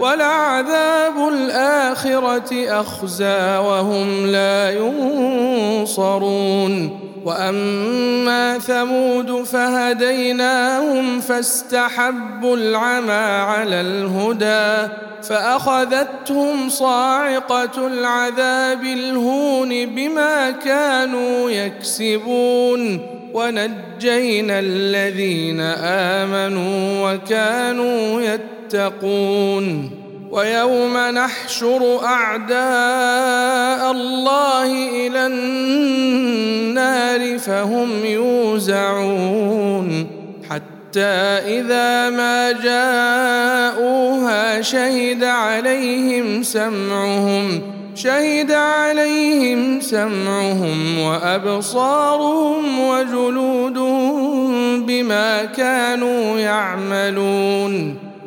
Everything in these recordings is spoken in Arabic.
ولعذاب الآخرة أخزى وهم لا ينصرون. وأما ثمود فهديناهم فاستحبوا العمى على الهدى فأخذتهم صاعقة العذاب الهون بما كانوا يكسبون. ونجينا الذين آمنوا وكانوا يتقون. ويوم نحشر أعداء الله إلى النار فهم يوزعون حتى إذا ما جاءوها شهد عليهم سمعهم شهد عليهم سمعهم وأبصارهم وجلودهم بما كانوا يعملون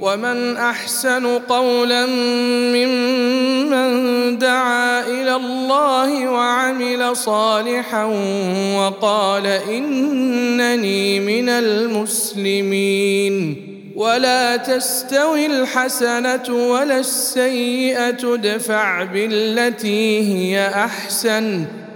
ومن أحسن قولا ممن دعا إلى الله وعمل صالحا وقال إنني من المسلمين. ولا تستوي الحسنة ولا السيئة ادفع بالتي هي أحسن.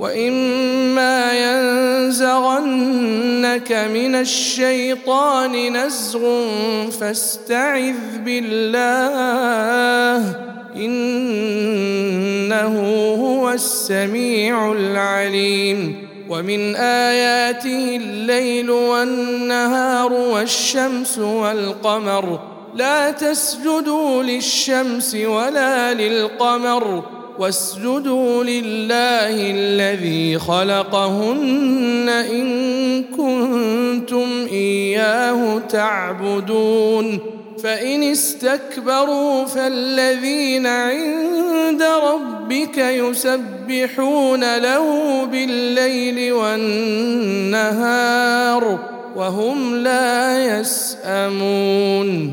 واما ينزغنك من الشيطان نزغ فاستعذ بالله انه هو السميع العليم ومن اياته الليل والنهار والشمس والقمر لا تسجدوا للشمس ولا للقمر واسجدوا لله الذي خلقهن إن كنتم إياه تعبدون. فإن استكبروا فالذين عند ربك يسبحون له بالليل والنهار وهم لا يسأمون.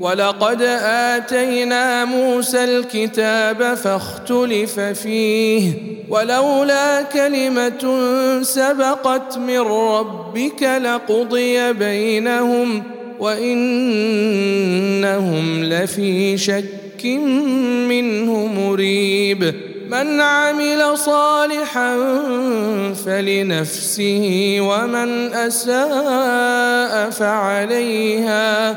ولقد آتينا موسى الكتاب فاختلف فيه ولولا كلمة سبقت من ربك لقضي بينهم وإنهم لفي شك منه مريب من عمل صالحا فلنفسه ومن أساء فعليها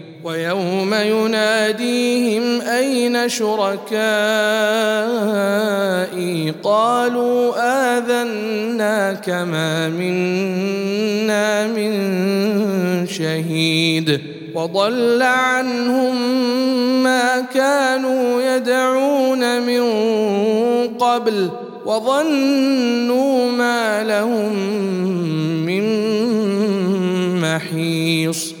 ويوم يناديهم أين شركائي؟ قالوا اذناك ما منا من شهيد. وضل عنهم ما كانوا يدعون من قبل وظنوا ما لهم من محيص.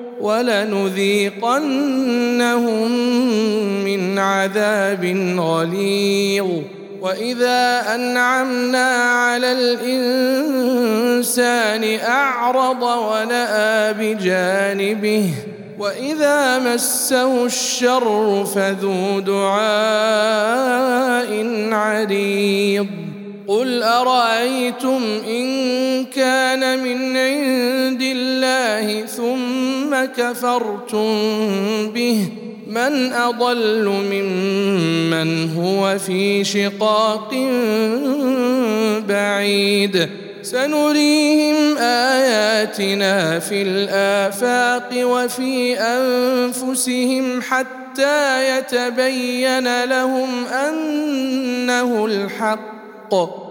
ولنذيقنهم من عذاب غليظ. وإذا أنعمنا على الإنسان أعرض ونأى بجانبه وإذا مسه الشر فذو دعاء عريض. قل أرأيتم إن كان من عند الله كفرتم به من أضل ممن هو في شقاق بعيد. سنريهم آياتنا في الآفاق وفي أنفسهم حتى يتبين لهم أنه الحق.